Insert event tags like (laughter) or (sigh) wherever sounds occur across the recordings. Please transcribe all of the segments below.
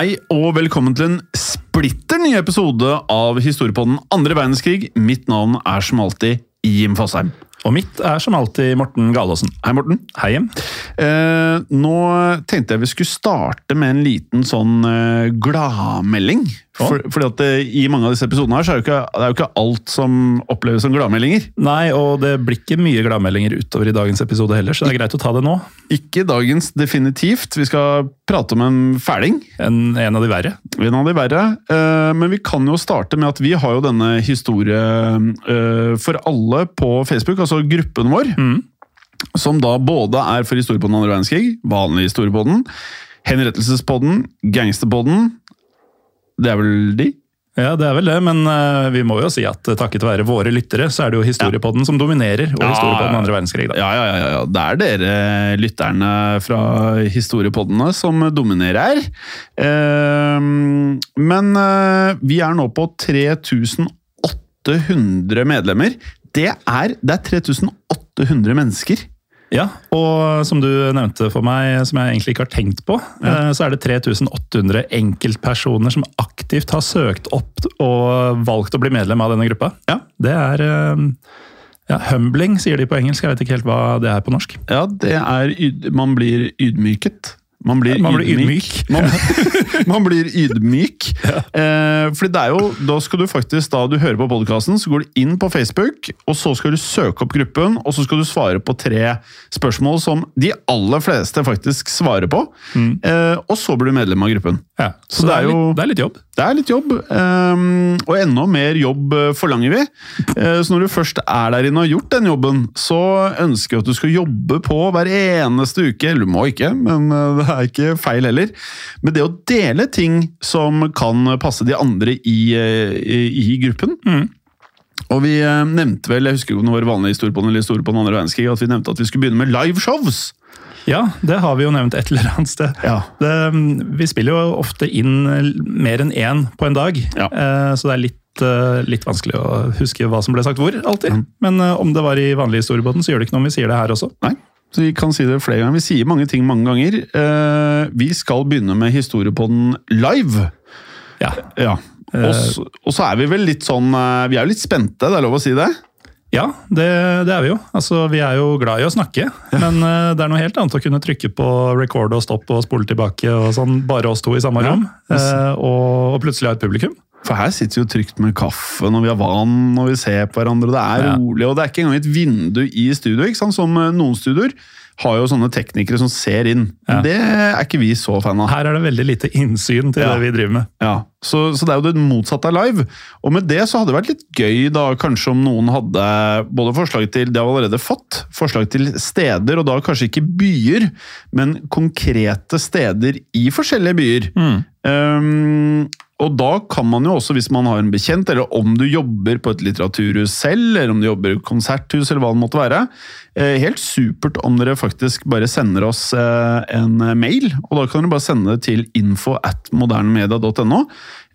Hei og velkommen til en splitter ny episode av Historiepodden andre verdenskrig. Mitt navn er som alltid Jim Fosheim. Og mitt er som alltid Morten Galaasen. Hei, Morten. Hei, Jim. Eh, nå tenkte jeg vi skulle starte med en liten sånn eh, gladmelding. For, fordi at det, I mange av disse episodene her så er det, jo ikke, det er jo ikke alt som oppleves som gladmeldinger. Nei, og det blir ikke mye gladmeldinger utover i dagens episode heller, så det er greit å ta det nå. Ikke dagens definitivt. Vi skal prate om en fæling. En, en av de verre. En av de verre. Eh, Men vi kan jo starte med at vi har jo denne historie eh, for alle på Facebook, altså gruppen vår. Som da både er for historiepodden andre verdenskrig, vanlig historiepodden, henrettelsespodden, gangsterpodden. Det er vel de? Ja, det er vel det, men uh, vi må jo si at eh, takket være våre lyttere, så er det jo Historiepodden som dominerer, og Ja, Historiepodden ja. andre verdenskrig, da. Ja, ja, ja, ja. Det er dere lytterne fra historiepoddene som dominerer. Eh, Men eh, vi er nå på 3800 medlemmer. Det er, det er 3800 mennesker. Ja, og som du nevnte for meg, som jeg egentlig ikke har tenkt på, ja. så er det 3800 enkeltpersoner som aktivt har søkt opp og valgt å bli medlem av denne gruppa. Ja. Det er eh, ja, humbling, sier de på engelsk. Jeg vet ikke helt hva det er på norsk. Ja, det er Man blir ydmyket. Man blir, Man blir ydmyk. (laughs) Man, man blir ydmyk. Eh, fordi det er jo, da skal du faktisk, da du hører på podkasten, så går du inn på Facebook, og så skal du søke opp gruppen, og så skal du svare på tre spørsmål som de aller fleste faktisk svarer på. Eh, og så blir du medlem av gruppen. Ja, så, Så det, det er er jo- litt, det er litt jobb. Det er litt jobb, eh, og enda mer jobb eh, forlanger vi. Eh, så når du først er der inne og har gjort den jobben, så ønsker vi at du skal jobbe på hver eneste uke. Du må ikke, men eh, det er ikke feil heller. Men det å dele ting som kan passe de andre i, eh, i, i gruppen. Og vi eh, nevnte vel, jeg husker ikke om det var vanlig historie på den eller historie på den andre verdenskrig, at vi nevnte at vi skulle begynne med liveshows. Ja, det har vi jo nevnt et eller annet sted. Ja. Det, vi spiller jo ofte inn mer enn én på en dag, Ja. eh, så det er litt, eh, litt vanskelig å huske hva som ble sagt hvor, alltid. Men eh, om det var i vanlig historiebåten, så gjør det ikke noe om vi sier det her også. Nei, så vi kan si det flere ganger. Vi sier mange ting mange ganger. Eh, vi skal begynne med historiepodden live. Ja, Ja. Og så, er vi vel litt sånn eh, Vi er jo litt spente, det er lov å si det? ja det, det er vi jo. Altså, vi er jo glad i å snakke, men eh, det er noe helt annet å kunne trykke på record og stopp og spole tilbake og sånn, bare oss to i samme Ja. rom, eh, og, og plutselig ha et publikum. For her sitter vi jo trygt med kaffe når vi har vann og vi ser på hverandre. Det er Ja. rolig, og det er ikke engang et vindu i studio. ikke sant? Som eh, noen studioer har jo sånne teknikere som ser inn. Ja. Det er ikke vi så fan av. Her er det veldig lite innsyn til Ja. det vi driver med. Ja, så, så det er jo det motsatte av live. Og med det så hadde det vært litt gøy da, kanskje om noen hadde både forslag til, det har vi allerede fått, forslag til steder, og da kanskje ikke byer, men konkrete steder i forskjellige byer. Um, og da kan man jo også, hvis man har en bekjent, eller om du jobber på et litteraturhus selv, eller om du jobber i konserthus, eller hva det måtte være, eh, helt supert om dere faktisk bare sender oss eh, en mail, og da kan dere bare sende det til info at modernemedia.no,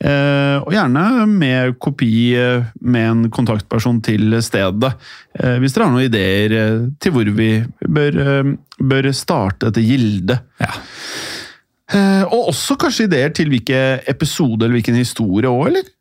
eh, og gjerne med kopi med en kontaktperson til stedet, hvis dere har noen ideer til hvor vi bør, bør starte dette gildet. Ja. Eh, og også kanskje ideer til hvilke episode eller hvilken historie òg, eller?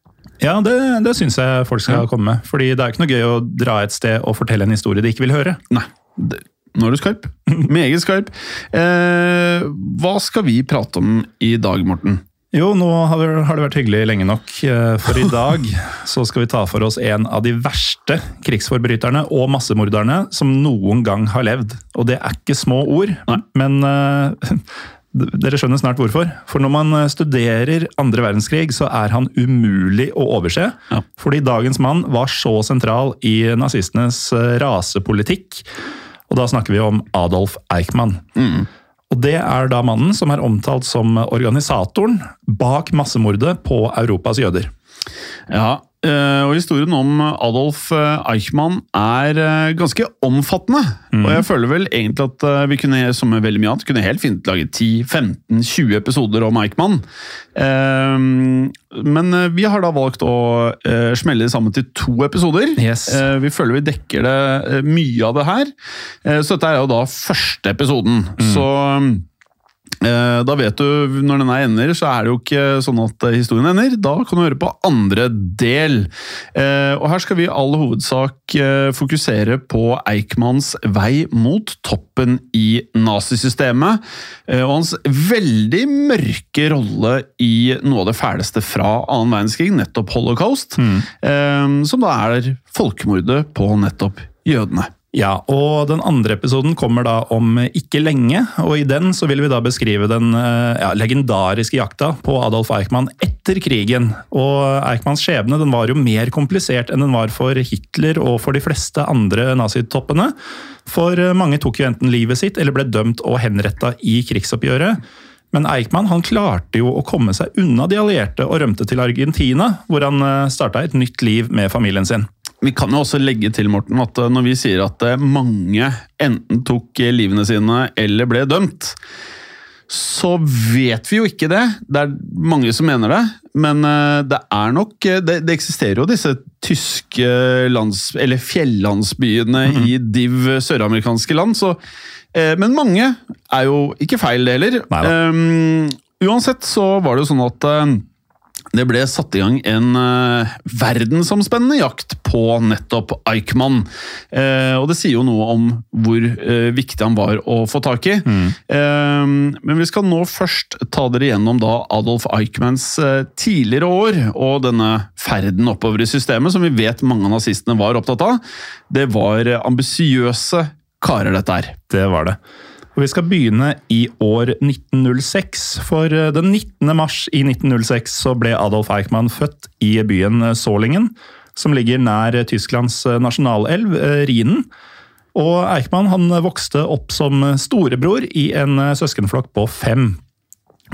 Ja, det, det syns jeg folk skal Ja. komme med. Fordi det er jo ikke noe gøy å dra et sted og fortelle en historie de ikke vil høre. Nei. Det, nå er du skarp. (laughs) Meget skarp. Eh, hva skal vi prate om i dag, Morten? Jo, nå har det, har det vært hyggelig lenge nok, eh, for i dag (laughs) så skal vi ta for oss en av de verste krigsforbryterne og massemorderne som noen gang har levd. Og det er ikke små ord, Nei. men eh, dere skjønner snart hvorfor. For når man eh, studerer andre verdenskrig, så er han umulig å overse. Ja. Fordi dagens mann var så sentral i nazistenes eh, rasepolitikk. Og da snakker vi om Adolf Eichmann. Og det er da mannen som er omtalt som organisatoren bak massemordet på Europas jøder. Ja, eh, og historien om Adolf eh, Eichmann er eh, ganske omfattende. Og jeg føler vel egentlig at eh, vi kunne, som er veldig mye annet, kunne helt fint lage 10-15-20 episoder om Eichmann. Eh, Men eh, vi har da valgt å eh, smelle det sammen til to episoder. Yes. Eh, Vi føler vi dekker det eh, mye av det her. Eh, Så dette er jo da første episoden. Så eh, da vet du, når denne ender, så er det jo ikke sånn at eh, historien ender. Da kan du høre på andre del. Eh, Og her skal vi i all hovedsak eh, fokusere på Eichmanns vei mot toppen i nazisystemet. eh, Og hans veldig mørke rolle i noe av det fæleste fra annen verdenskrig, nettopp holocaust. Mm. Som da er folkemordet på nettopp jødene. Ja, og den andre episoden kommer da om ikke lenge, og i den så vil vi da beskrive den eh, ja, legendariske jakta på Adolf Eichmann etter krigen. Og Eichmanns skjebne den var jo mer komplisert enn den var for Hitler og for de fleste andre nazitoppene. For eh, mange tok jo enten livet sitt eller ble dømt og henretta i krigsoppgjøret. Men Eichmann han klarte jo å komme seg unna de allierte og rømte til Argentina, hvor han starta et nytt liv med familien sin. Vi kan jo også legge til Morten, at eh, når vi sier at eh, mange enten tok eh, livene sine eller ble dømt, så vet vi jo ikke det. Det er mange som mener det. Men det er nok Det, det eksisterer jo disse tyske lands, eller fjellandsbyene i div søramerikanske land. Så, eh, men mange er jo ikke feil, det heller. Um, uansett så var det jo sånn at det ble satt i gang en uh, verdensomspennende jakt på nettopp Eichmann. Uh, og det sier jo noe om hvor uh, viktig han var å få tak i. Eh, men vi skal nå først ta dere gjennom da Adolf Eichmanns tidligere år, og denne ferden oppover i systemet, som vi vet mange av nazistene var opptatt av. Det var ambisiøse karer, dette her. Det var det. Og Vi skal begynne i år 1906, for eh, den 19. mars i 1906 så ble Adolf Eichmann født i byen Solingen, som ligger nær Tysklands nasjonalelv, eh, Rhinen. Og Eichmann han vokste opp som storebror i en søskenflokk på fem.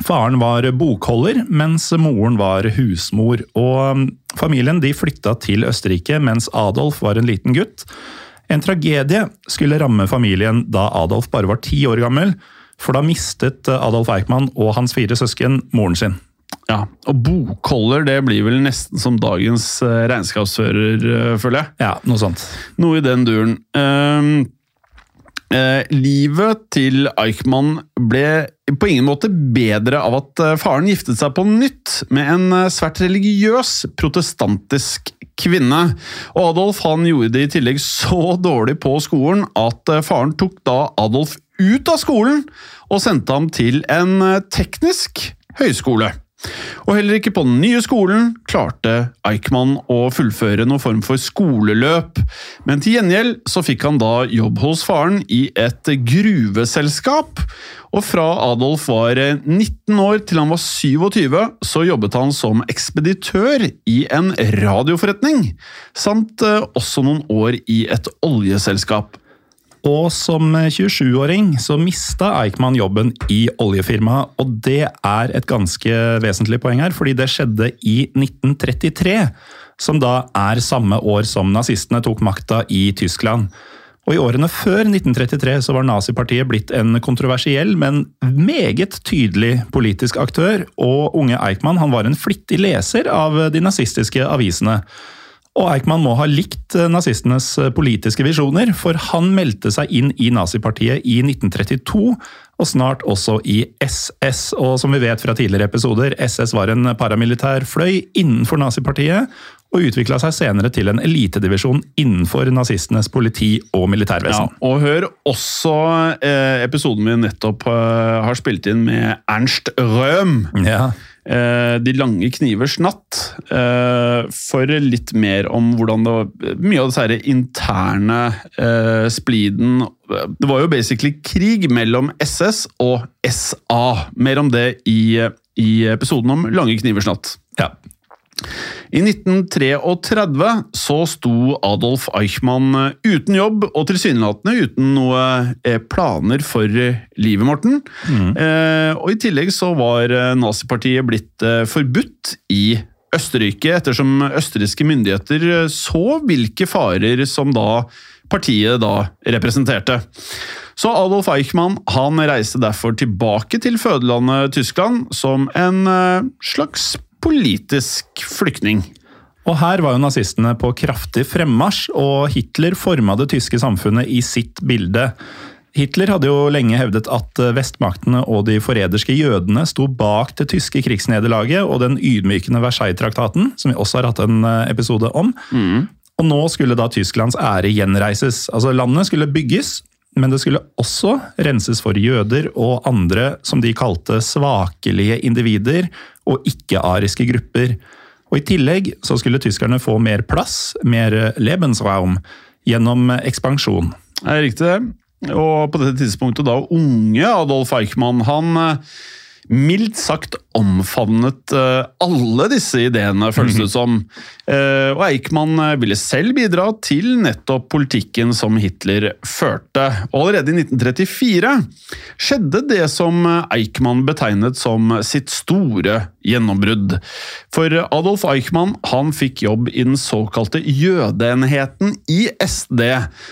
Faren var bokholder, mens moren var husmor. Og familien de flytta til Østerrike mens Adolf var en liten gutt. En tragedie skulle ramme familien da Adolf bare var ti år gammel, for da mistet Adolf Eichmann og hans fire søsken moren sin. Ja, og bokholder det blir vel nesten som dagens eh, regnskapsfører, eh, føler jeg. Ja, noe sånt. Noe i den duren. Ehm, eh, livet til Eichmann ble på ingen måte bedre av at eh, faren giftet seg på nytt med en eh, svært religiøs protestantisk kvinne. Og Adolf han gjorde det i tillegg så dårlig på skolen at faren tok da Adolf ut av skolen og sendte ham til en teknisk høyskole. Og heller ikke på den nye skolen klarte Eichmann å fullføre noen form for skoleløp, men til gjengjeld så fikk han da jobb hos faren i et gruveselskap. Og fra Adolf var 19 år til han var 27, så jobbet han som ekspeditør i en radioforretning, samt eh, også noen år i et oljeselskap. Og som 27-åring så mista Eichmann jobben i oljefirmaet, og det er et ganske vesentlig poeng her, fordi det skjedde i 1933, som da er samme år som nazistene tok makta i Tyskland. Og I årene før 1933 så var nazipartiet blitt en kontroversiell, men meget tydelig politisk aktør, og unge Eichmann han var en flittig leser av de nazistiske avisene. Og Eichmann må ha likt nazistenes politiske visjoner, for han meldte seg inn i nazipartiet i 1932, og snart også i SS. Og som vi vet fra tidligere episoder, SS var en paramilitær fløy innenfor nazipartiet, og utvikla seg senere til en elitedivisjon innenfor nazistenes politi og militærvesen. Ja, og hør også eh, episoden vi nettopp eh, har spilt inn med Ernst Røhm. Ja. Eh, De lange knivers natt. Eh, For litt mer om hvordan det var Mye av disse interne eh, spliden Det var jo basically krig mellom SS og SA. Mer om det i, i episoden om Lange knivers natt. ja. I 1933 så sto Adolf Eichmann uten jobb og tilsynelatende uten noe eh, planer for livet, Morten. Eh, og I tillegg så var eh, nazipartiet blitt eh, forbudt i Østerrike, ettersom østerrikske myndigheter eh, så hvilke farer som da partiet da representerte. Så Adolf Eichmann han reiste derfor tilbake til fødelandet Tyskland som en eh, slags politisk flyktning. Og her var jo nazistene på kraftig fremmarsj, og Hitler forma det tyske samfunnet i sitt bilde. Hitler hadde jo lenge hevdet at vestmaktene og de forræderske jødene sto bak det tyske krigsnederlaget og den ydmykende Versailles-traktaten, som vi også har hatt en eh, episode om. Og nå skulle da Tysklands ære gjenreises. Altså Landet skulle bygges, men det skulle også renses for jøder og andre som de kalte svakelige individer og ikke-ariske grupper. Og I tillegg så skulle tyskerne få mer plass, mer Lebensraum, gjennom ekspansjon. Det er riktig det. Og på dette tidspunktet da unge Adolf Eichmann, han eh, mildt sagt omfavnet eh, alle disse ideene, føles det som. Eh, Og Eichmann eh, ville selv bidra til nettopp politikken som Hitler førte. Og allerede i 1934 skjedde det som Eichmann betegnet som sitt store gjennombrudd. For Adolf Eichmann han fikk jobb i den såkalte jødeenheten i SD,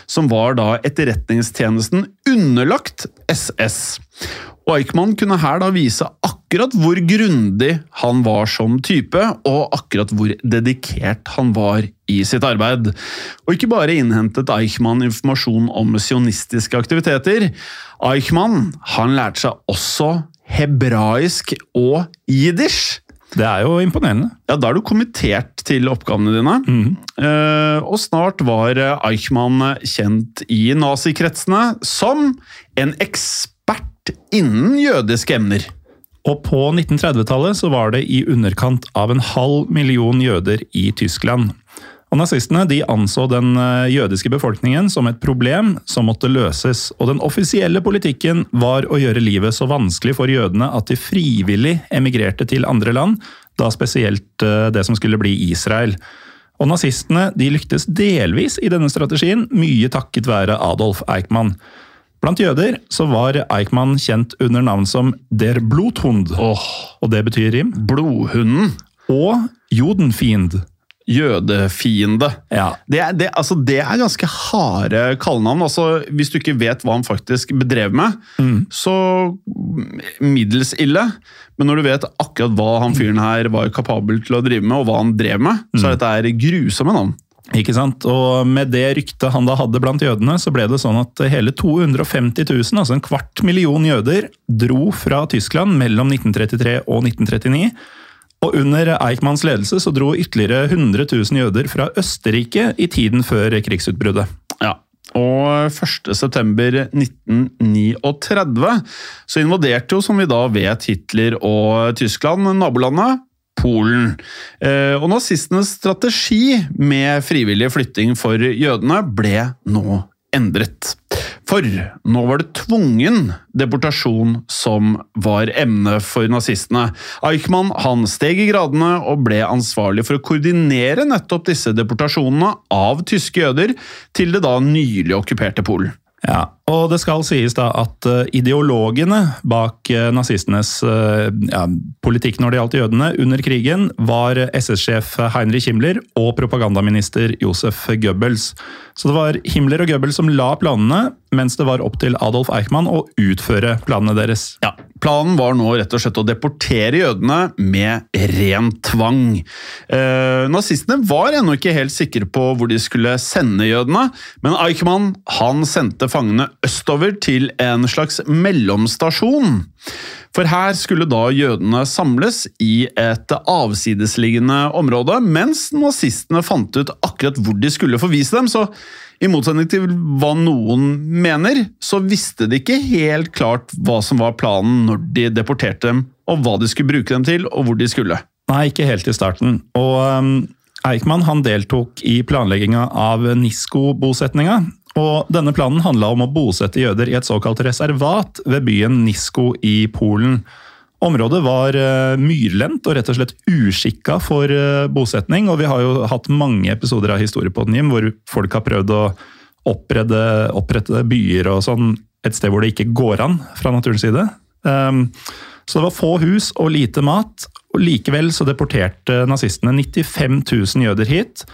som var da etterretningstjenesten underlagt SS. Og Eichmann kunne her da vise akkurat hvor grundig han var som type, og akkurat hvor dedikert han var i sitt arbeid. Og ikke bare innhentet Eichmann informasjon om sionistiske aktiviteter. Eichmann han lærte seg også hebraisk og jiddisch. Det er jo imponerende. Ja, Da er du kommittert til oppgavene dine. Eh, og snart var Eichmann kjent i nazikretsene som en ekspert innen jødiske emner. Og på 1930-tallet så var det i underkant av en halv million jøder i Tyskland. Og Nazistene de anså den eh, jødiske befolkningen som et problem som måtte løses, og den offisielle politikken var å gjøre livet så vanskelig for jødene at de frivillig emigrerte til andre land, da spesielt eh, det som skulle bli Israel. Og Nazistene de lyktes delvis i denne strategien, mye takket være Adolf Eichmann. Blant jøder så var Eichmann kjent under navn som Der Bluthund, Oh. og det betyr rim, blodhunden. og Jodenfiend. Jødefiende. Ja, Det er, det, altså, det er ganske harde kallenavn. Altså, hvis du ikke vet hva han faktisk bedrev med, så middels ille. Men når du vet akkurat hva han fyren her var kapabel til å drive med, og hva han drev med, så er dette grusomme navn. Ikke sant? Og med det ryktet han da hadde blant jødene, så ble det sånn at hele 250 000, altså en kvart million jøder, dro fra Tyskland mellom 1933 og 1939. Og under Eichmanns ledelse så dro ytterligere 100 000 jøder fra Østerrike i tiden før krigsutbruddet. Ja. Og 1.9.1939 så invaderte jo, som vi da vet, Hitler og Tyskland nabolandet Polen. Eh, Og nazistenes strategi med frivillig flytting for jødene ble nå endret. For nå var det tvungen deportasjon som var emnet for nazistene. Eichmann han steg i gradene og ble ansvarlig for å koordinere nettopp disse deportasjonene av tyske jøder til det da nylig okkuperte Polen. Ja, og det skal sies da at eh, ideologene bak eh, nazistenes eh, ja, politikk når det gjaldt jødene under krigen, var SS-sjef Heinrich Himmler og propagandaminister Josef Goebbels. Så det var Himmler og Goebbels som la planene, mens det var opp til Adolf Eichmann å utføre planene deres. Ja, Planen var nå rett og slett å deportere jødene med ren tvang. Eh, nazistene var ennå ikke helt sikre på hvor de skulle sende jødene, men Eichmann han sendte fangene østover til en slags mellomstasjon. For her skulle da jødene samles i et avsidesliggende område, mens nazistene fant ut akkurat hvor de skulle forvise dem. så i motsetning til hva noen mener, så visste de ikke helt klart hva som var planen når de deporterte dem, og hva de skulle bruke dem til, og hvor de skulle. Nei, ikke helt i starten. Og um, Eichmann han deltok i planlegginga av Nisko-bosetninga. Og denne planen handla om å bosette jøder i et såkalt reservat ved byen Nisko i Polen. Området var eh, myrlendt og rett og slett uskikka for eh, bosetning. Og vi har jo hatt mange episoder av Historiepodden Jim, hvor folk har prøvd å opprette, opprette byer og sånn et sted hvor det ikke går an fra naturens side. Um, så det var få hus og lite mat, og likevel så deporterte nazistene 95 000 jøder hit.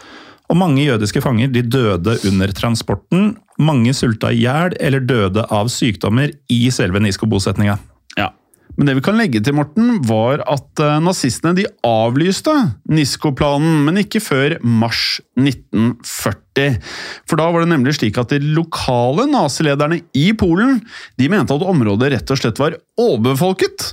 Og mange jødiske fanger de døde under transporten. Mange sulta i hjel eller døde av sykdommer i selve Nisko-bosetninga. Men det vi kan legge til, Morten, var at eh, nazistene de avlyste Nisko-planen, men ikke før mars 1940. For da var det nemlig slik at de lokale nazilederne i Polen de mente at området rett og slett var overbefolket.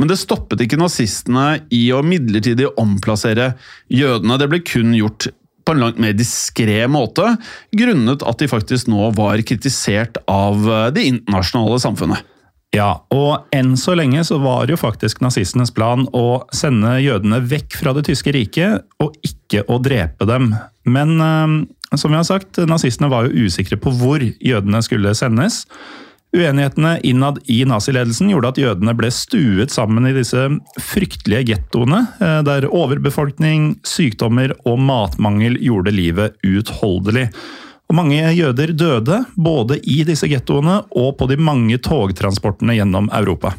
Men det stoppet ikke nazistene i å midlertidig omplassere jødene. Det ble kun gjort på en langt mer diskré måte, grunnet at de faktisk nå var kritisert av eh, det internasjonale samfunnet. Ja, og enn så lenge så var jo faktisk nazistenes plan å sende jødene vekk fra det tyske riket, og ikke å drepe dem. Men eh, som vi har sagt, nazistene var jo usikre på hvor jødene skulle sendes. Uenighetene innad i naziledelsen gjorde at jødene ble stuet sammen i disse fryktelige gettoene, eh, der overbefolkning, sykdommer og matmangel gjorde livet uutholdelig. Og mange jøder døde, både i disse gettoene og på de mange togtransportene gjennom Europa.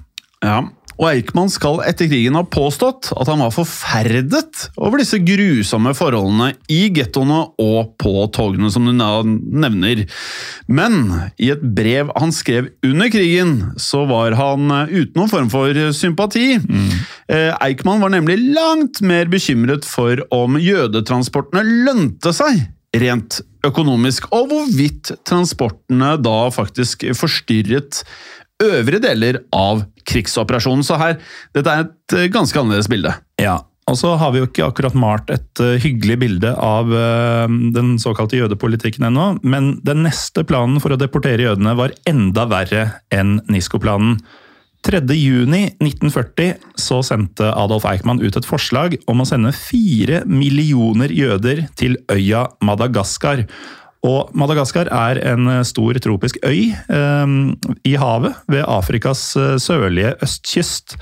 Ja, og Eichmann skal etter krigen ha påstått at han var forferdet over disse grusomme forholdene i gettoene og på togene, som du nevner. Men i et brev han skrev under krigen, så var han uten noen form for sympati. Mm. Eichmann var nemlig langt mer bekymret for om jødetransportene lønte seg rent økonomisk, og hvorvidt transportene da faktisk forstyrret øvrige deler av krigsoperasjonen. Så her, dette er et eh, ganske annerledes bilde. Ja, og så har vi jo ikke akkurat malt et uh, hyggelig bilde av uh, den såkalte jødepolitikken ennå, men den neste planen for å deportere jødene var enda verre enn Nisko-planen. 3.6.1940 så sendte Adolf Eichmann ut et forslag om å sende fire millioner jøder til øya Madagaskar. Og Madagaskar er en stor tropisk øy eh, i havet ved Afrikas eh, sørlige østkyst.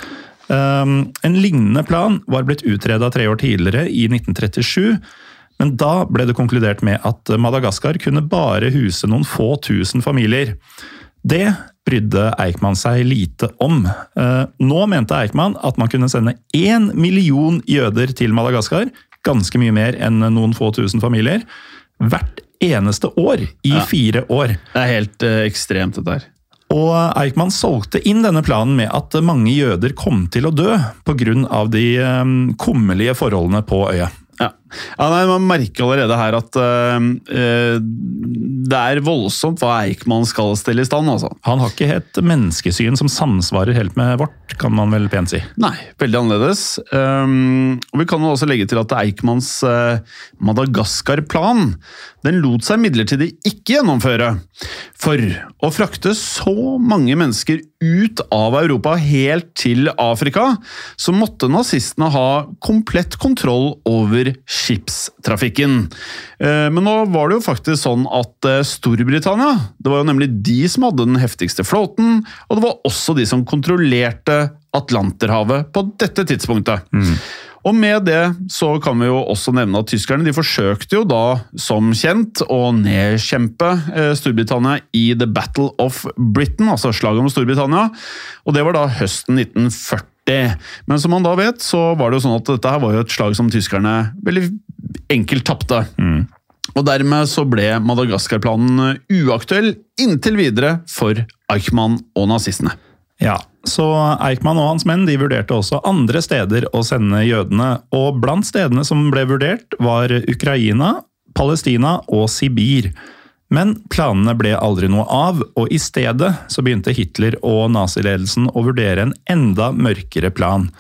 Eh, en lignende plan var blitt utreda tre år tidligere, i 1937. Men da ble det konkludert med at Madagaskar kunne bare huse noen få tusen familier. Det brydde Eichmann seg lite om. Eh, nå mente Eichmann at man kunne sende én million jøder til Madagaskar, ganske mye mer enn noen få tusen familier, hvert eneste år i ja. fire år. Det er helt uh, ekstremt, dette her. Og Eichmann solgte inn denne planen med at mange jøder kom til å dø pga. de um, kummerlige forholdene på øya. Ja. Ja nei, Man merker allerede her at uh, det er voldsomt hva Eichmann skal stelle i stand. altså. Han har ikke et menneskesyn som samsvarer helt med vårt, kan man vel pent si. Nei, veldig annerledes. Um, og Vi kan jo også legge til at Eichmanns uh, Madagaskar-plan den lot seg midlertidig ikke gjennomføre. For å frakte så mange mennesker ut av Europa helt til Afrika, så måtte nazistene ha komplett kontroll over skipstrafikken. Uh, men nå var det jo faktisk sånn at Storbritannia. Det var jo nemlig de som hadde den heftigste flåten, og det var også de som kontrollerte Atlanterhavet på dette tidspunktet. Mm. Og med det så kan vi jo også nevne at tyskerne de forsøkte jo da, som kjent, å nedkjempe eh, Storbritannia i The Battle of Britain, altså slaget om Storbritannia. Og det var da høsten 1940. Men som man da vet, så var det jo sånn at dette her var jo et slag som tyskerne veldig enkelt tapte. Mm. Og dermed så ble Madagaskar-planen uaktuell inntil videre for Eichmann og nazistene. Ja, så Eichmann og hans menn de vurderte også andre steder å sende jødene. Og blant stedene som ble vurdert, var Ukraina, Palestina og Sibir. Men planene ble aldri noe av, og i stedet så begynte Hitler og naziledelsen å vurdere en enda mørkere plan.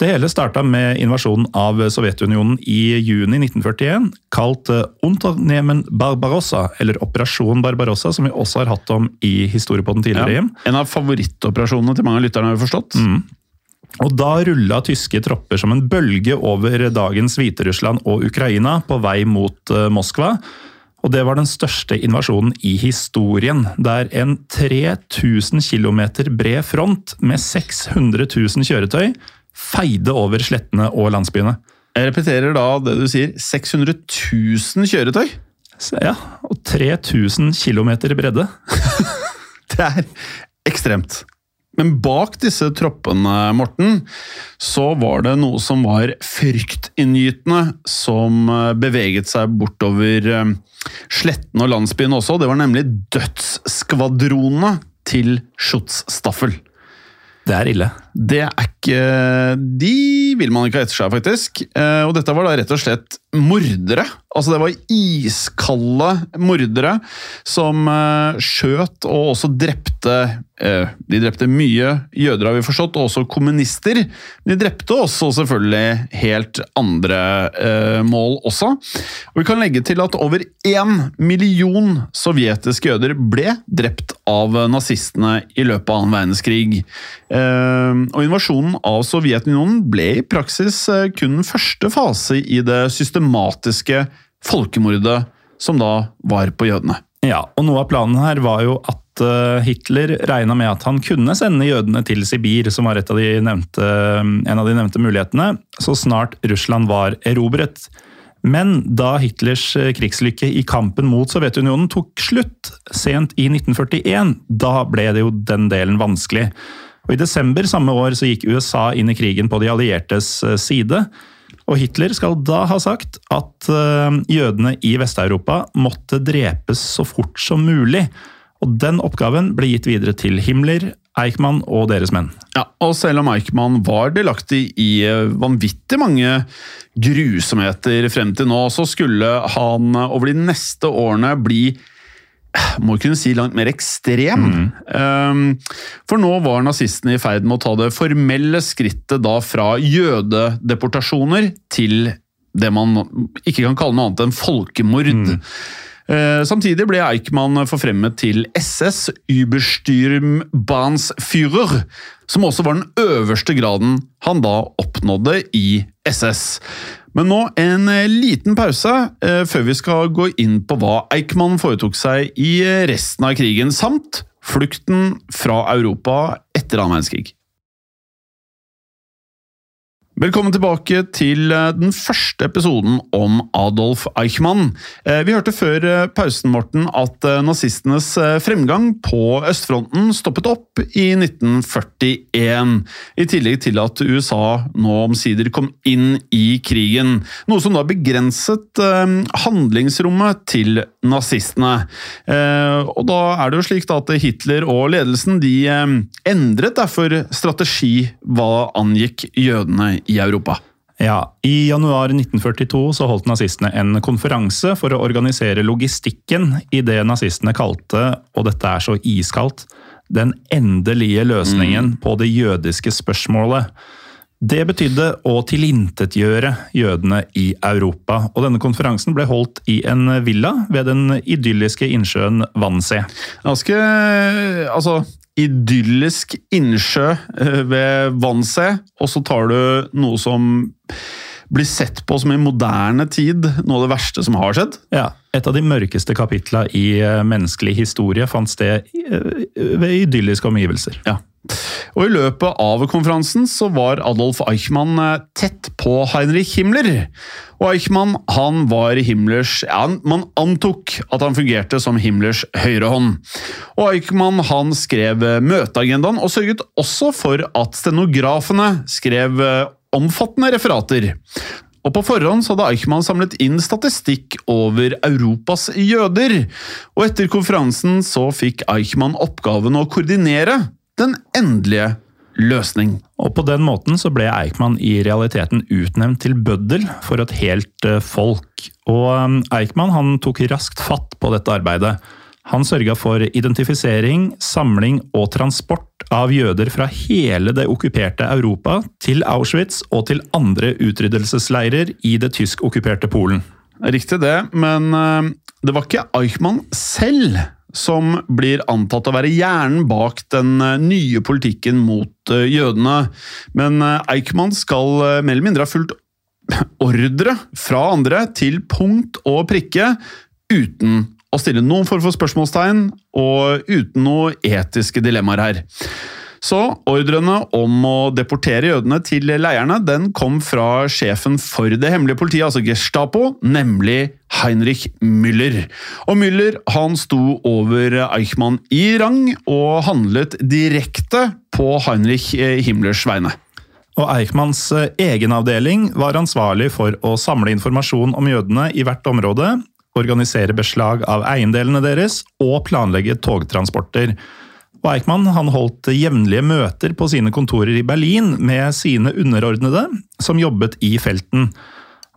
Det hele starta med invasjonen av Sovjetunionen i juni 1941, kalt eh, Unternehmen Barbarossa, eller Operasjon Barbarossa, som vi også har hatt om i historiepodden tidligere. Ja, en av favorittoperasjonene til mange av lytterne, har vi forstått. Mm. Og da rulla tyske tropper som en bølge over dagens Hviterussland og Ukraina på vei mot uh, Moskva. Og det var den største invasjonen i historien, der en 3000 km bred front med 600 000 kjøretøy feide over slettene og landsbyene. Jeg repeterer da det du sier. 600 000 kjøretøy! Så, ja, og 3000 km bredde. (laughs) Det er ekstremt. Men bak disse troppene, Morten, så var det noe som var fryktinngytende, som eh, beveget seg bortover slettene og landsbyen også. Det var nemlig dødsskvadronene til Schutzstaffel. Det er ille. Det er ikke De vil man ikke ha etter seg, faktisk. Eh, Og dette var da rett og slett mordere. Altså, det var iskalde mordere som eh, skjøt og også drepte eh, De drepte mye jøder, har vi forstått, og også kommunister. De drepte også selvfølgelig helt andre mål også. Og vi kan legge til at over én million sovjetiske jøder ble drept av nazistene i løpet av annen verdenskrig. Eh, og invasjonen av Sovjetunionen ble i praksis eh, kun den første fase i det systematiske folkemordet som da var på jødene. Ja, og noe av planen her var jo at eh, Hitler regna med at han kunne sende jødene til Sibir, som var av nevnte, en av de nevnte mulighetene, så snart Russland var erobret. Men da Hitlers eh, krigslykke i kampen mot Sovjetunionen tok slutt sent i 1941, da ble det jo den delen vanskelig. Og I desember samme år så gikk USA inn i krigen på de alliertes eh, side. Og Hitler skal da ha sagt at eh, jødene i Vest-Europa måtte drepes så fort som mulig. Og den oppgaven ble gitt videre til Himmler, Eichmann og deres menn. Ja, og selv om Eichmann var delaktig i eh, vanvittig mange grusomheter frem til nå, så skulle han over de neste årene bli må kunne si langt mer ekstrem. Um, for nå var nazistene i ferd med å ta det formelle skrittet da fra jødedeportasjoner til det man ikke kan kalle noe annet enn folkemord. Eh, Samtidig ble Eichmann forfremmet til SS, Überstürmbansführer, som også var den øverste graden han da oppnådde i SS. Men nå en eh, liten pause eh, før vi skal gå inn på hva Eichmann foretok seg i eh, resten av krigen, samt flukten fra Europa etter annen verdenskrig. Velkommen tilbake til eh, den første episoden om Adolf Eichmann. Eh, Vi hørte før eh, pausen Morten, at nazistenes fremgang på østfronten stoppet opp i 1941. I tillegg til at USA nå omsider kom inn i krigen. Noe som da begrenset handlingsrommet til nazistene. Og da er det jo slik at Hitler og ledelsen de endret derfor strategi hva angikk jødene i Europa. Ja, I januar 1942 så holdt nazistene en konferanse for å organisere logistikken i det nazistene kalte, og dette er så iskaldt, den endelige løsningen på det jødiske spørsmålet. Det betydde å tilintetgjøre jødene i Europa, og denne konferansen ble holdt i en villa ved den idylliske innsjøen Wannsee. Ganske altså, idyllisk innsjø eh, ved Wannsee, og så tar du noe som blir sett på som i moderne tid noe av det verste som har skjedd. Ja, Et av de mørkeste kapitla i eh, menneskelig historie fant sted eh, ved idylliske omgivelser. Ja. Og I løpet av konferansen så var Adolf Eichmann eh, tett på Heinrich Himmler. Og Eichmann han var Himmlers ja, Man antok at han fungerte som Himmlers høyrehånd. Og Eichmann han skrev eh, møteagendaen, og sørget også for at stenografene skrev eh, omfattende referater. Og På forhånd så hadde Eichmann samlet inn statistikk over Europas jøder. Og etter konferansen så fikk Eichmann oppgaven å koordinere den endelige løsning. Og På den måten så ble Eichmann i realiteten utnevnt til bøddel for et helt eh, folk. Og um, Eichmann han tok raskt fatt på dette arbeidet. Han sørga for identifisering, samling og transport av jøder fra hele det okkuperte Europa til Auschwitz og til andre utryddelsesleirer i det tysk-okkuperte Polen. Riktig det, men eh, det var ikke Eichmann selv som blir antatt å være hjernen bak den eh, nye politikken mot eh, jødene. Men eh, Eichmann skal mer eller mindre ha fulgt (laughs) ordre fra andre til punkt og prikke uten å stille noen form for spørsmålstegn, og uten noen etiske dilemmaer her. Så ordrene om å deportere jødene til leirene den kom fra sjefen for det hemmelige politiet, altså Gestapo, nemlig Heinrich Müller. Og Müller han sto over Eichmann i rang og handlet direkte på Heinrich Himmlers vegne. Og Eichmanns eh, egen avdeling var ansvarlig for å samle informasjon om jødene i hvert område, organisere beslag av eiendelene deres og planlegge togtransporter. Og Eichmann han holdt jevnlige møter på sine kontorer i Berlin med sine underordnede, som jobbet i felten.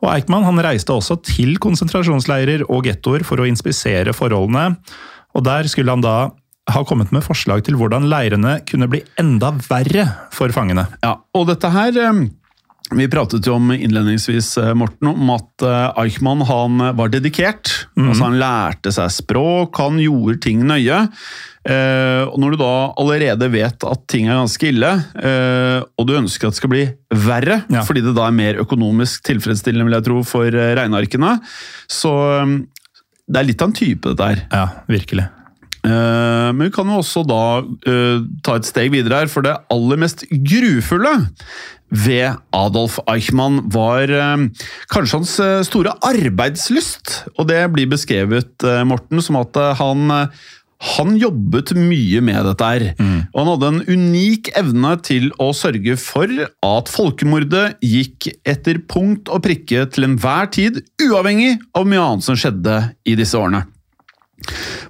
Og Eichmann han reiste også til konsentrasjonsleirer og gettoer for å inspisere forholdene. Og Der skulle han da ha kommet med forslag til hvordan leirene kunne bli enda verre for fangene. Ja, og dette her eh, vi pratet jo om innledningsvis eh, Morten, om at eh, Eichmann han var dedikert. altså Han lærte seg språk, han gjorde ting nøye. Eh, og Når du da allerede vet at ting er ganske ille, eh, og du ønsker at det skal bli verre, Ja. fordi det da er mer økonomisk tilfredsstillende vil jeg tro, for eh, regnearkene, så eh, det er litt av en type, dette her. Ja, virkelig. Eh, Men vi kan jo også da eh, ta et steg videre her, for det aller mest grufulle ved Adolf Eichmann var eh, kanskje hans store arbeidslyst. Og det blir beskrevet, Morten, som at han han jobbet mye med dette her, og han hadde en unik evne til å sørge for at folkemordet gikk etter punkt og prikke til enhver tid, uavhengig av mye annet som skjedde i disse årene.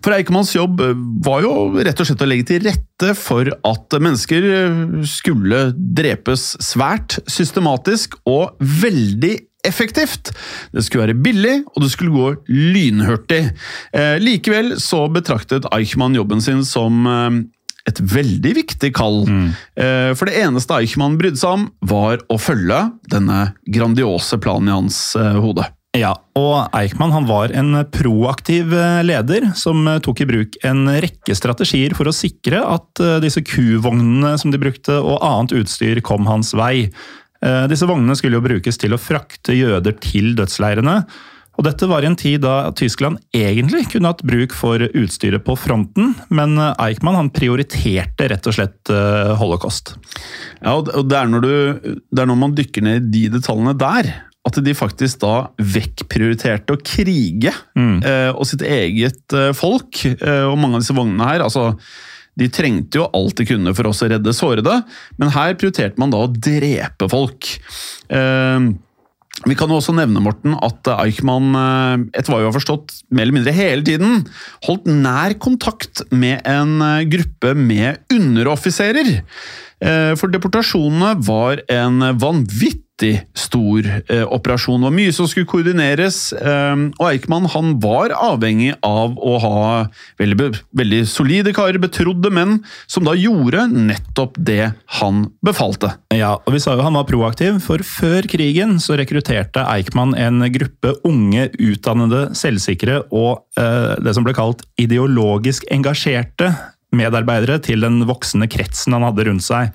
For Eikemanns jobb var jo rett og slett å legge til rette for at mennesker skulle drepes svært systematisk og veldig effektivt. Det skulle være billig, og det skulle gå lynhurtig. Eh, likevel så betraktet Eichmann jobben sin som eh, et veldig viktig kall. Eh, for det eneste Eichmann brydde seg om, var å følge denne grandiose planen i hans eh, hode. Ja, og Eichmann han var en proaktiv eh, leder som eh, tok i bruk en rekke strategier for å sikre at eh, disse kuvognene som de brukte og annet utstyr kom hans vei. Disse vognene skulle jo brukes til å frakte jøder til dødsleirene. Og dette var i en tid da Tyskland egentlig kunne hatt bruk for utstyret på fronten, men Eichmann han prioriterte rett og slett holocaust. Ja, og det er, når du, det er når man dykker ned i de detaljene der, at de faktisk da vekkprioriterte å krige eh, og sitt eget eh, folk. Eh, og mange av disse vognene her, altså de trengte jo alt de kunne for også å redde sårede, men her prioriterte man da å drepe folk. Eh, vi kan jo også nevne Morten, at Eichmann, eh, etter hva vi har forstått, mer eller mindre hele tiden holdt nær kontakt med en eh, gruppe med underoffiserer. Eh, For deportasjonene var en vanvittig stor eh, operasjon. Det var mye som skulle koordineres, eh, og Eichmann han var avhengig av å ha veldig, veldig solide karer, betrodde menn, som da gjorde nettopp det han befalte. Ja, og vi sa jo han var proaktiv, for før krigen så rekrutterte Eichmann en gruppe unge, utdannede, selvsikre og eh, det som ble kalt ideologisk engasjerte medarbeidere til den voksende kretsen han hadde rundt seg.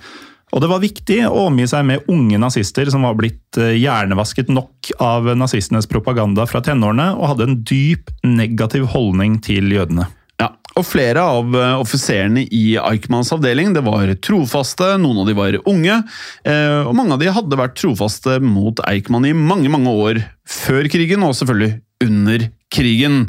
Og det var viktig å omgi seg med unge nazister som var blitt eh, hjernevasket nok av nazistenes propaganda fra tenårene og hadde en dyp negativ holdning til jødene. Ja, og flere av eh, offiserene i Eichmanns avdeling det var trofaste, noen av de var unge, eh, og mange av de hadde vært trofaste mot Eichmann i mange, mange år før krigen, og selvfølgelig under krigen.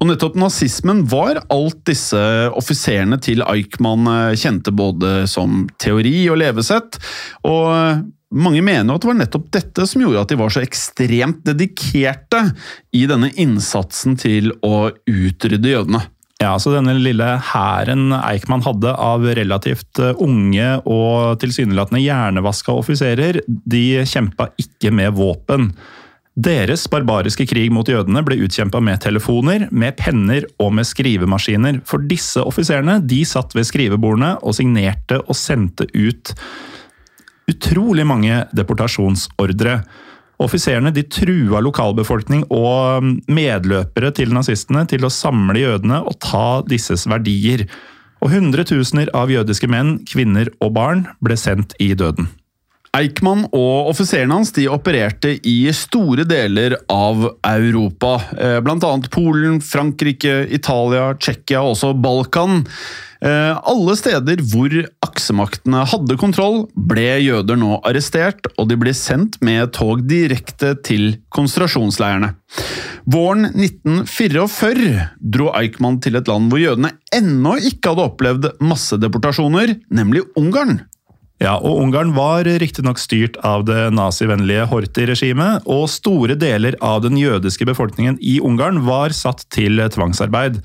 Og nettopp nazismen var alt disse offiserene til Eichmann eh, kjente både som teori og levesett, og eh, mange mener at det var nettopp dette som gjorde at de var så ekstremt dedikerte i denne innsatsen til å utrydde jødene. Ja, så denne lille hæren Eichmann hadde av relativt eh, unge og tilsynelatende hjernevaska offiserer, de kjempa ikke med våpen. Deres barbariske krig mot jødene ble utkjempa med telefoner, med penner og med skrivemaskiner. For disse offiserene de satt ved skrivebordene og signerte og sendte ut utrolig mange deportasjonsordre. Offiserene de trua lokalbefolkning og medløpere til nazistene til å samle jødene og ta disses verdier. Og hundretusener av jødiske menn, kvinner og barn ble sendt i døden. Eichmann og offiserene hans de opererte i store deler av Europa. Bl.a. Blant annet Polen, Frankrike, Italia, Tsjekkia og også Balkan. Eh, Alle steder hvor aksemaktene hadde kontroll, ble jøder nå arrestert, og de ble sendt med tog direkte til konsentrasjonsleirene. Våren 1944 dro Eichmann til et land hvor jødene ennå ikke hadde opplevd massedeportasjoner, nemlig Ungarn. Ja, og Ungarn var riktignok styrt av det nazivennlige Horthy-regimet, og store deler av den jødiske befolkningen i Ungarn var satt til tvangsarbeid.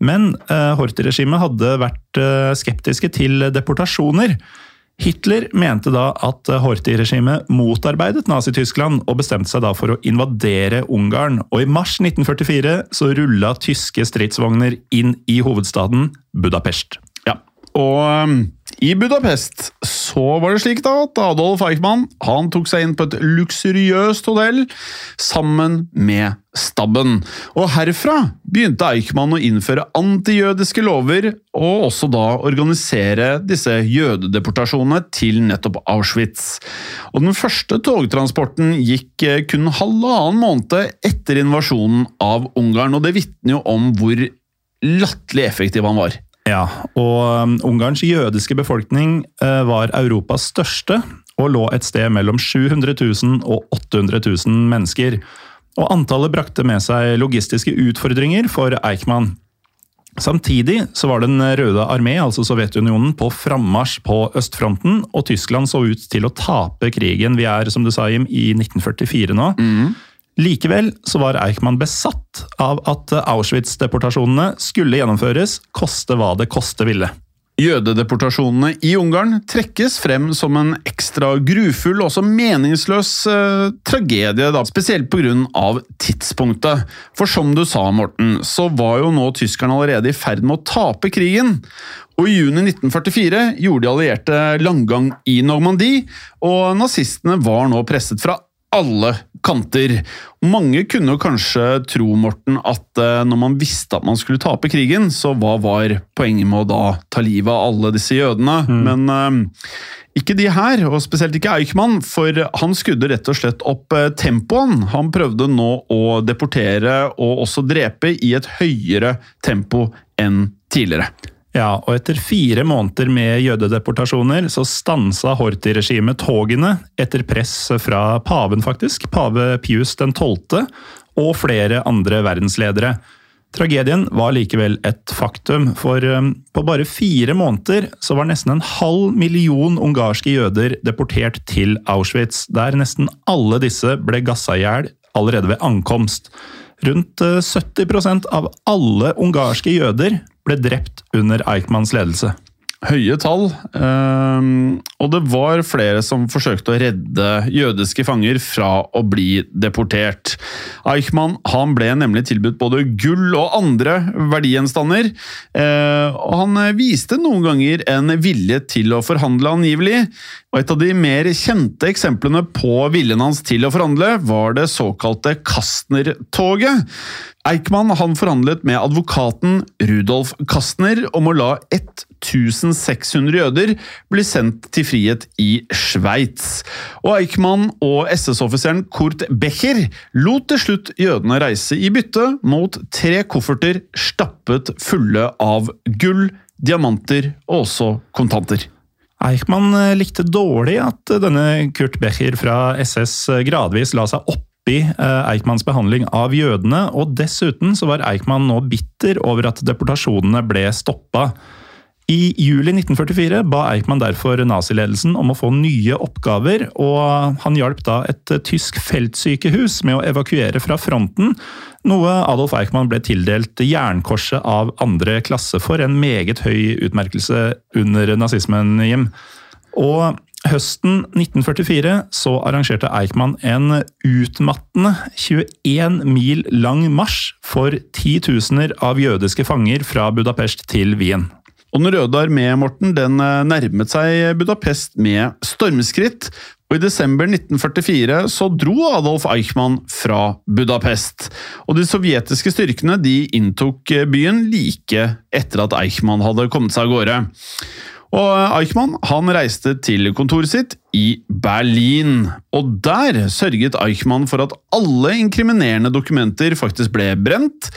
Men eh, Horthy-regimet hadde vært eh, skeptiske til deportasjoner. Hitler mente da at Horthy-regimet motarbeidet Nazi-Tyskland, og bestemte seg da for å invadere Ungarn. Og i mars 1944 så rulla tyske stridsvogner inn i hovedstaden Budapest. Ja, og um, i Budapest så var det slik da at Adolf Eichmann han tok seg inn på et luksuriøst hotell sammen med stabben. Og herfra begynte Eichmann å innføre antijødiske lover, og også da organisere disse jødedeportasjonene til nettopp Auschwitz. Og den første togtransporten gikk eh, kun halvannen måned etter invasjonen av Ungarn, og det vitner jo om hvor latterlig effektiv han var. Ja, og um, Ungarns jødiske befolkning eh, var Europas største, og lå et sted mellom 700 000 og 800 000 mennesker. Og antallet brakte med seg logistiske utfordringer for Eichmann. Samtidig så var Den røde armé, altså Sovjetunionen, på frammarsj på østfronten, og Tyskland så ut til å tape krigen. Vi er, som du sa, Jim, i 1944 nå. Likevel så var Eichmann besatt av at Auschwitz-deportasjonene skulle gjennomføres, koste hva det koste ville. Jødedeportasjonene i Ungarn trekkes frem som en ekstra grufull og også meningsløs eh, tragedie, da, spesielt pga. tidspunktet. For som du sa, Morten, så var jo nå tyskerne allerede i ferd med å tape krigen. Og I juni 1944 gjorde de allierte langgang i Normandie, og nazistene var nå presset fra alle kanter. Mange kunne kanskje tro, Morten, at eh, når man visste at man skulle tape krigen, så hva var poenget med å da ta livet av alle disse jødene? Men eh, ikke de her, og spesielt ikke Eichmann, for han skudde rett og slett opp eh, tempoen. Han prøvde nå å deportere og også drepe i et høyere tempo enn tidligere. Ja, og etter fire måneder med jødedeportasjoner så stansa Horti-regimet togene etter press fra paven, faktisk, pave Pius 12., og flere andre verdensledere. Tragedien var likevel et faktum, for um, på bare fire måneder så var nesten en halv million ungarske jøder deportert til Auschwitz, der nesten alle disse ble gassa i hjel allerede ved ankomst. Rundt uh, 70% av alle ungarske jøder ble drept under Eichmanns ledelse. Høye tall, ehm, og det var flere som forsøkte å redde jødiske fanger fra å bli deportert. Eichmann han ble nemlig tilbudt både gull og andre verdigjenstander, eh, og han viste noen ganger en vilje til å forhandle angivelig, og et av de mer kjente eksemplene på viljen hans til å forhandle, var det såkalte Kastner-toget. Eichmann han forhandlet med advokaten Rudolf Kastner om å la 1600 jøder bli sendt til frihet i Sveits. Og Eichmann og SS-offiseren Kurt Becher lot til slutt jødene reise i bytte mot tre kofferter stappet fulle av gull, diamanter og også kontanter. Eichmann eh, likte dårlig at denne Kurt Becher fra SS gradvis la seg oppi eh, Eichmanns behandling av jødene, og dessuten så var Eichmann nå bitter over at deportasjonene ble stoppa. I juli 1944 ba Eichmann derfor naziledelsen om å få nye oppgaver, og han hjalp da et tysk feltsykehus med å evakuere fra fronten, noe Adolf Eichmann ble tildelt Jernkorset av andre klasse for, en meget høy utmerkelse under nazismen, Jim. Og høsten 1944 så arrangerte Eichmann en utmattende 21 mil lang marsj for titusener av jødiske fanger fra Budapest til Wien. Og Den røde armé Morten, den eh, nærmet seg Budapest med stormskritt, og i desember 1944 så dro Adolf Eichmann fra Budapest. Og De sovjetiske styrkene de inntok byen like etter at Eichmann hadde kommet seg av gårde. Og Eichmann han reiste til kontoret sitt i Berlin, og der sørget Eichmann for at alle inkriminerende dokumenter faktisk ble brent,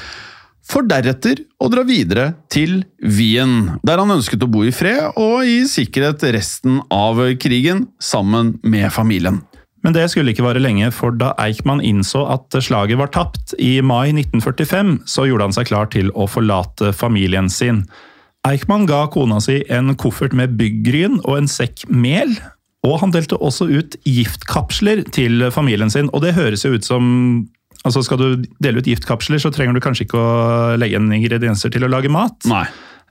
for deretter å dra videre til Wien, der han ønsket å bo i fred og i sikkerhet resten av krigen sammen med familien. Men det skulle ikke vare lenge, for da Eichmann innså at slaget var tapt i mai 1945, så gjorde han seg klar til å forlate familien sin. Eichmann ga kona si en koffert med byggryn og en sekk mel, og han delte også ut giftkapsler til familien sin, og det høres jo ut som Altså Skal du dele ut giftkapsler, så trenger du kanskje ikke å legge inn ingredienser til å lage mat. Nei.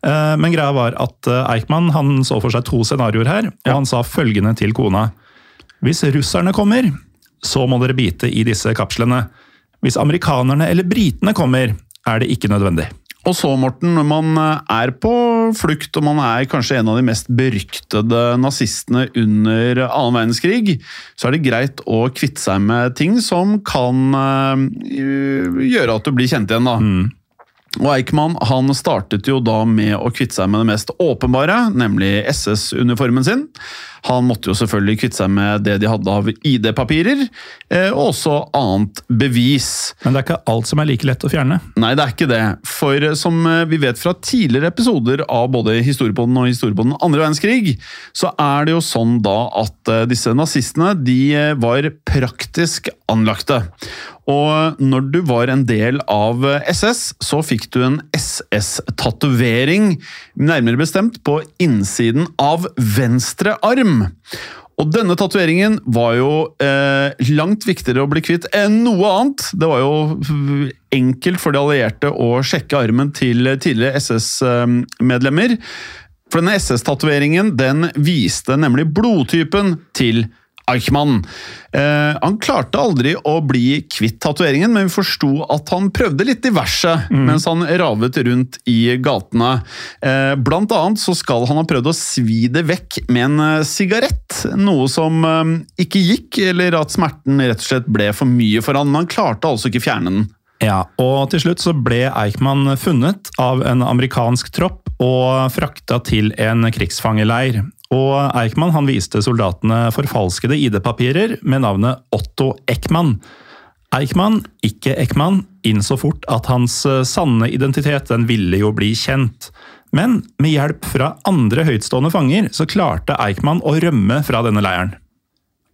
Eh, Men greia var at eh, Eichmann han så for seg to scenarioer her, og han sa følgende til kona. Hvis russerne kommer, så må dere bite i disse kapslene. Hvis amerikanerne eller britene kommer, er det ikke nødvendig. Og så, Morten, når man er på flukt, og man er kanskje en av de mest beryktede nazistene under annen verdenskrig, så er det greit å kvitte seg med ting som kan øh, gjøre at du blir kjent igjen, da. Og Eichmann han startet jo da med å kvitte seg med det mest åpenbare, nemlig SS-uniformen sin. Han måtte jo selvfølgelig kvitte seg med det de hadde av ID-papirer, eh, og også annet bevis. Men det er ikke alt som er like lett å fjerne. Nei, det er ikke det. For som eh, vi vet fra tidligere episoder av både Historiepodden og Historiepodden andre verdenskrig, så er det jo sånn da at eh, disse nazistene de eh, var praktisk anlagte. Og når du var en del av SS, så fikk du en SS-tatovering, nærmere bestemt på innsiden av venstre arm. Og denne tatoveringen var jo eh, langt viktigere å bli kvitt enn noe annet. Det var jo enkelt for de allierte å sjekke armen til tidligere SS-medlemmer. For denne SS-tatoveringen den viste nemlig blodtypen til Eichmann. Eh, han klarte aldri å bli kvitt tatoveringen, men vi forsto at han prøvde litt diverse mens han ravet rundt i gatene. Eh, blant annet så skal han ha prøvd å svi det vekk med en eh, sigarett, noe som eh, ikke gikk, eller at smerten rett og slett ble for mye for han, men han klarte altså ikke fjerne den. Ja, og til slutt så ble Eichmann funnet av en amerikansk tropp og frakta til en krigsfangeleir. Og Eichmann han viste soldatene forfalskede ID-papirer med navnet Otto Eckmann. Eichmann, ikke Eckmann, innså fort at hans eh, sanne identitet den ville jo bli kjent. Men med hjelp fra andre høytstående fanger så klarte Eichmann å rømme fra denne leiren.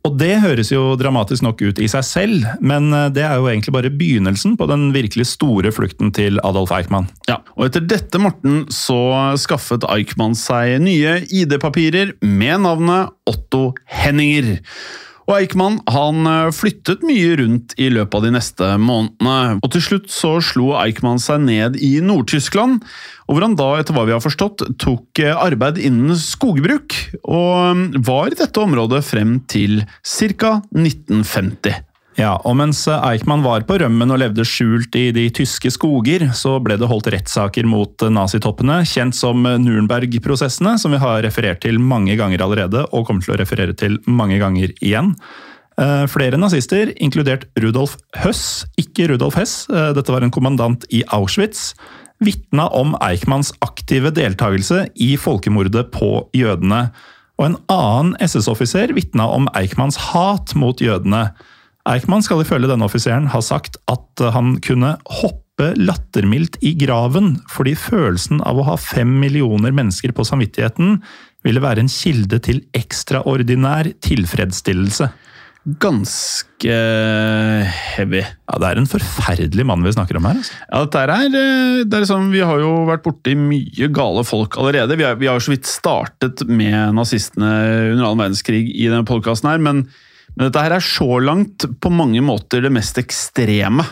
Og det høres jo dramatisk nok ut i seg selv, men eh, det er jo egentlig bare begynnelsen på den virkelig store flukten til Adolf Eichmann. Ja, og etter dette, Morten, så skaffet Eichmann seg nye ID-papirer med navnet Otto Henninger. Og Eichmann han eh, flyttet mye rundt i løpet av de neste månedene, og til slutt så slo Eichmann seg ned i Nord-Tyskland, og hvor han da, etter hva vi har forstått, tok eh, arbeid innen skogbruk, og mm, var i dette området frem til ca. 1950. Ja, og mens Eichmann var på rømmen og levde skjult i de tyske skoger, så ble det holdt rettssaker mot nazitoppene, kjent som Nürnberg-prosessene, som vi har referert til mange ganger allerede, og kommer til å referere til mange ganger igjen. Eh, Flere nazister, inkludert Rudolf Høss, ikke Rudolf Hess, eh, dette var en kommandant i Auschwitz, vitna om Eichmanns aktive deltakelse i folkemordet på jødene. Og en annen SS-offiser vitna om Eichmanns hat mot jødene. Eichmann skal ifølge denne offiseren ha sagt at han kunne hoppe lattermildt i graven fordi følelsen av å ha fem millioner mennesker på samvittigheten ville være en kilde til ekstraordinær tilfredsstillelse. Ganske heavy. Ja, Det er en forferdelig mann vi snakker om her. Altså. Ja, dette er, eh, det er sånn, Vi har jo vært borti mye gale folk allerede. Vi har, vi har jo så vidt startet med nazistene under annen verdenskrig i denne podkasten her, men, men dette her er så langt på mange måter det mest ekstreme,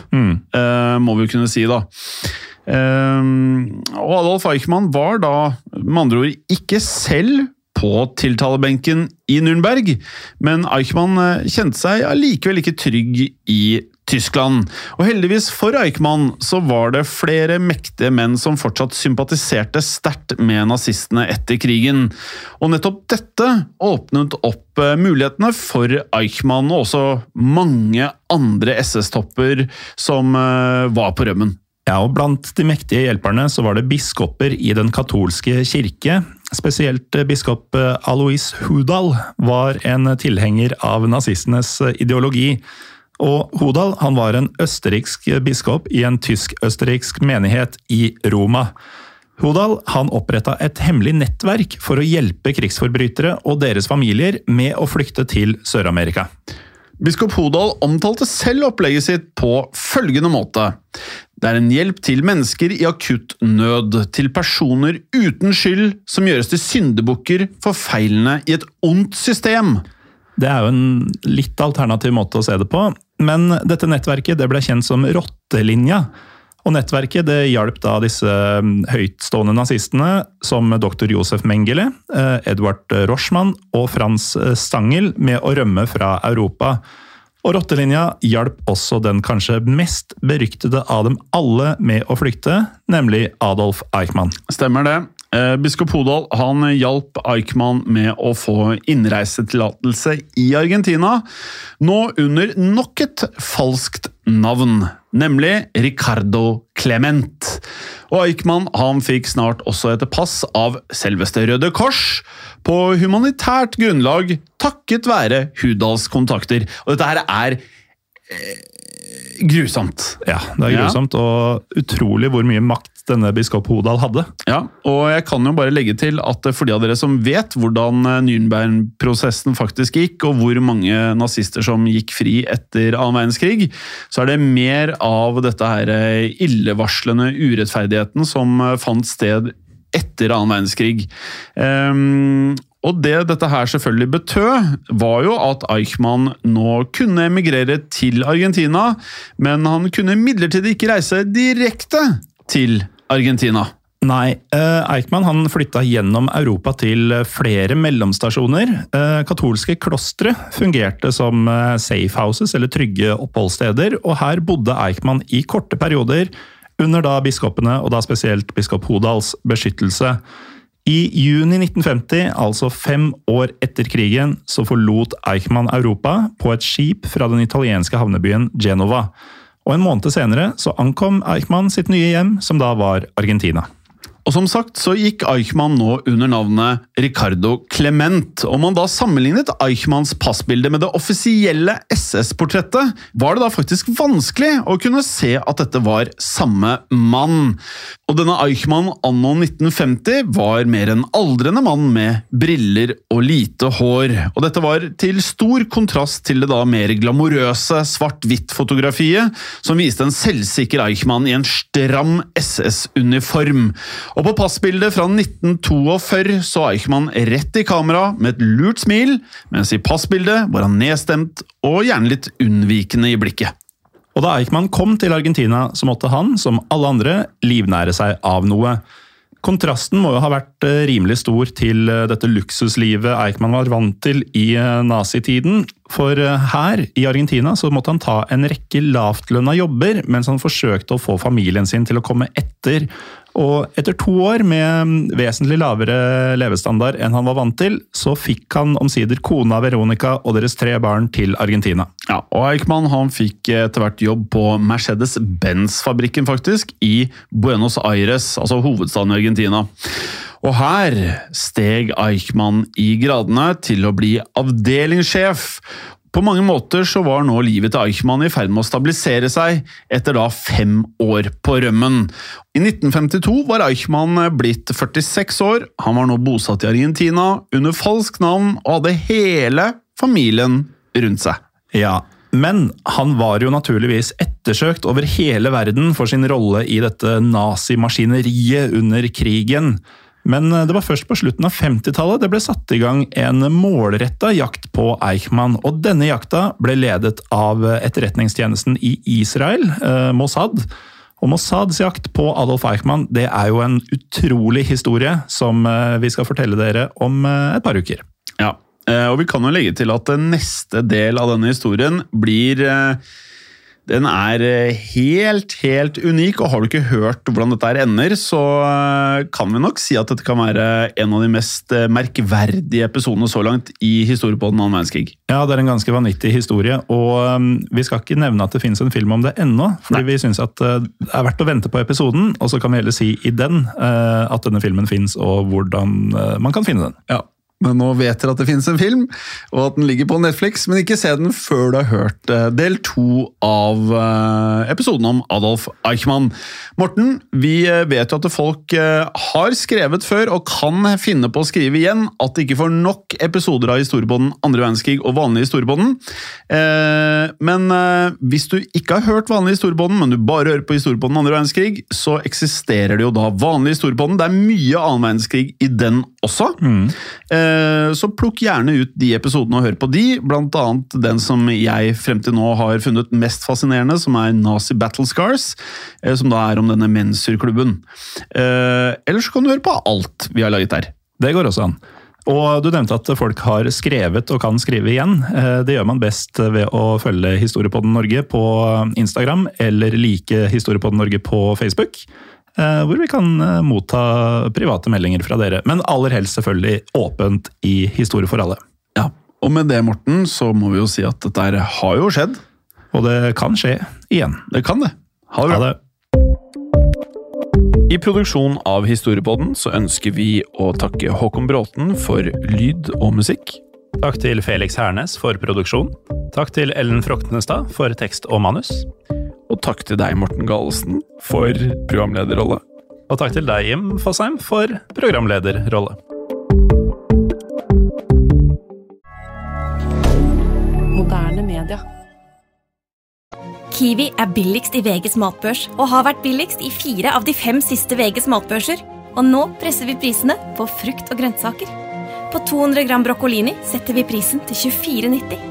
eh, må vi kunne si, da. Uh, og Adolf Eichmann var da med andre ord ikke selv på tiltalebenken i Nürnberg, men Eichmann eh, kjente seg allikevel ikke trygg i Tyskland. Og heldigvis for Eichmann så var det flere mektige menn som fortsatt sympatiserte sterkt med nazistene etter krigen. Og nettopp dette åpnet opp eh, mulighetene for Eichmann og også mange andre SS-topper som eh, var på rømmen. Ja, og Blant de mektige hjelperne så var det biskoper i den katolske kirke, spesielt eh, biskop Alois Hudal, var en tilhenger av nazistenes ideologi. Og Hodal han var en østerriksk biskop i en tysk-østerriksk menighet i Roma. Hodal han oppretta et hemmelig nettverk for å hjelpe krigsforbrytere og deres familier med å flykte til Sør-Amerika. Biskop Hodal omtalte selv opplegget sitt på følgende måte. Det er en hjelp til mennesker i akutt nød, til personer uten skyld som gjøres til syndebukker for feilene i et ondt system. Det er jo en litt alternativ måte å se det på, men dette nettverket det ble kjent som Rottelinja. Og nettverket det hjalp da disse mm, høytstående nazistene, som dr. Josef Mengele, eh, Edvard Rochmann og Frans eh, Stangel, med å rømme fra Europa. Og Rottelinja hjalp også den kanskje mest beryktede av dem alle med å flykte, nemlig Adolf Eichmann. Stemmer det. Eh, Biskop Hodal han hjalp Eichmann med å få innreisetillatelse i Argentina, nå under nok et falskt navn, nemlig Ricardo Clement. Og Eichmann han fikk snart også et pass av selveste Røde Kors, på humanitært grunnlag takket være Hudals kontakter. Og dette her er eh, grusomt. Ja, det er Ja. grusomt, og utrolig hvor mye makt denne biskop Hodal hadde. Ja, og jeg kan jo bare legge til at for de av dere som vet hvordan eh, Nürnberg-prosessen faktisk gikk, og hvor mange nazister som gikk fri etter annen verdenskrig, så er det mer av dette her eh, illevarslende urettferdigheten som eh, fant sted etter annen verdenskrig. Um, og det dette her selvfølgelig betød, var jo at Eichmann nå kunne emigrere til Argentina, men han kunne imidlertid ikke reise direkte til Argentina. Nei, eh, Eichmann han flytta gjennom Europa til flere mellomstasjoner. Eh, katolske klostre fungerte som safehouses, safe houses, eller trygge oppholdssteder, og her bodde Eichmann i korte perioder, under da biskopene, og da spesielt biskop Hodals, beskyttelse. I juni 1950, altså fem år etter krigen, så forlot Eichmann Europa på et skip fra den italienske havnebyen Genova. Og en måned senere så ankom Eichmann sitt nye hjem, som da var Argentina. Og som sagt så gikk Eichmann nå under navnet Ricardo Clement. Om man da sammenlignet Eichmanns passbilde med det offisielle SS-portrettet, var det da faktisk vanskelig å kunne se at dette var samme mann. Og denne Eichmann anno 1950 var mer en aldrende mann med briller og lite hår. Og dette var til stor kontrast til det da mer glamorøse svart-hvitt-fotografiet, som viste en selvsikker Eichmann i en stram SS-uniform. Og på passbildet fra 1942 så Eichmann rett i kamera med et lurt smil, mens i passbildet var han nedstemt og gjerne litt unnvikende i blikket. Og da Eichmann kom til Argentina, så måtte han, som alle andre, livnære seg av noe. Kontrasten må jo ha vært eh, rimelig stor til eh, dette luksuslivet Eichmann var vant til i eh, nazitiden. For her i Argentina så måtte han ta en rekke lavtlønna jobber, mens han forsøkte å få familien sin til å komme etter. Og etter to år med vesentlig lavere levestandard enn han var vant til, så fikk han omsider kona Veronica og deres tre barn til Argentina. Ja, og Eichmann han fikk etter hvert jobb på Mercedes-Benz-fabrikken faktisk, i Buenos Aires, altså hovedstaden i Argentina. Og her steg Eichmann i gradene til å bli avdelingssjef. På mange måter så var nå livet til Eichmann i ferd med å stabilisere seg, etter da fem år på rømmen. I 1952 var Eichmann blitt 46 år, han var nå bosatt i Argentina under falskt navn og hadde hele familien rundt seg. Ja, men han var jo naturligvis ettersøkt over hele verden for sin rolle i dette nazimaskineriet under krigen. Men det var først på slutten av 50-tallet det ble satt i gang en målretta jakt på Eichmann. Og denne jakta ble ledet av etterretningstjenesten i Israel, eh, Mossad. Og Mossads jakt på Adolf Eichmann det er jo en utrolig historie som eh, vi skal fortelle dere om eh, et par uker. Ja, eh, og vi kan jo legge til at eh, neste del av denne historien blir eh, Den er eh, helt, helt unik, og har du ikke hørt hvordan dette her ender, så eh, kan vi nok si at dette kan være en av de mest eh, merkverdige episodene så langt i historien på den annen verdenskrig. Ja, det er en ganske vanvittig historie, og um, vi skal ikke nevne at det finnes en film om det ennå, fordi Nei. vi syns at det er verdt å vente på episoden, og så kan vi heller si i den at denne filmen fins, og hvordan man kan finne den. Ja. Men nå vet dere at det finnes en film, og at den ligger på Netflix, men ikke se den før du har hørt eh, del to av eh, episoden om Adolf Eichmann. Morten, vi eh, vet jo at folk har skrevet før, og kan finne på å skrive igjen, at de ikke får nok episoder av Historiebånden andre verdenskrig og vanlig Historiebånden. Men hvis du ikke har hørt vanlig Historiebånden, men du bare hører på Historiebånden andre verdenskrig, så eksisterer det jo da vanlig Historiebånden. Det er mye annen verdenskrig i den også. Eh, Så plukk gjerne ut de episodene og hør på de, blant annet den som jeg frem til nå har funnet mest fascinerende, som er Nazi Battle Scars, eh, som da er om denne Mensur-klubben. Eh, Ellers kan du høre på alt vi har laget der. Det går også an. Og du nevnte at folk har skrevet og kan skrive igjen. Det gjør man best ved å følge Historiepodden Norge på Instagram, eller like Historiepodden Norge på Facebook. Eh, Hvor vi kan eh, motta private meldinger fra dere. Men aller helst selvfølgelig åpent i Historie for alle. Ja. Og med det, Morten, så må vi jo si at dette har jo skjedd. Og det kan skje igjen. Det kan det. Ha det Ha bra. det. I produksjonen av Historiepodden så ønsker vi å takke Håkon Bråten for lyd og musikk. Takk til Felix Hernes for produksjon. Takk til Ellen Froktenestad for tekst og manus. Og takk til deg, Morten Galesen, for programlederrolle. Og takk til deg, Jim Fosheim, for programlederrolle. Moderne media. Kiwi er billigst i VGs matbørs og har vært billigst i fire av de fem siste VGs matbørser. Og nå presser vi prisene på frukt og grønnsaker. På 200 gram broccolini setter vi prisen til 24,90.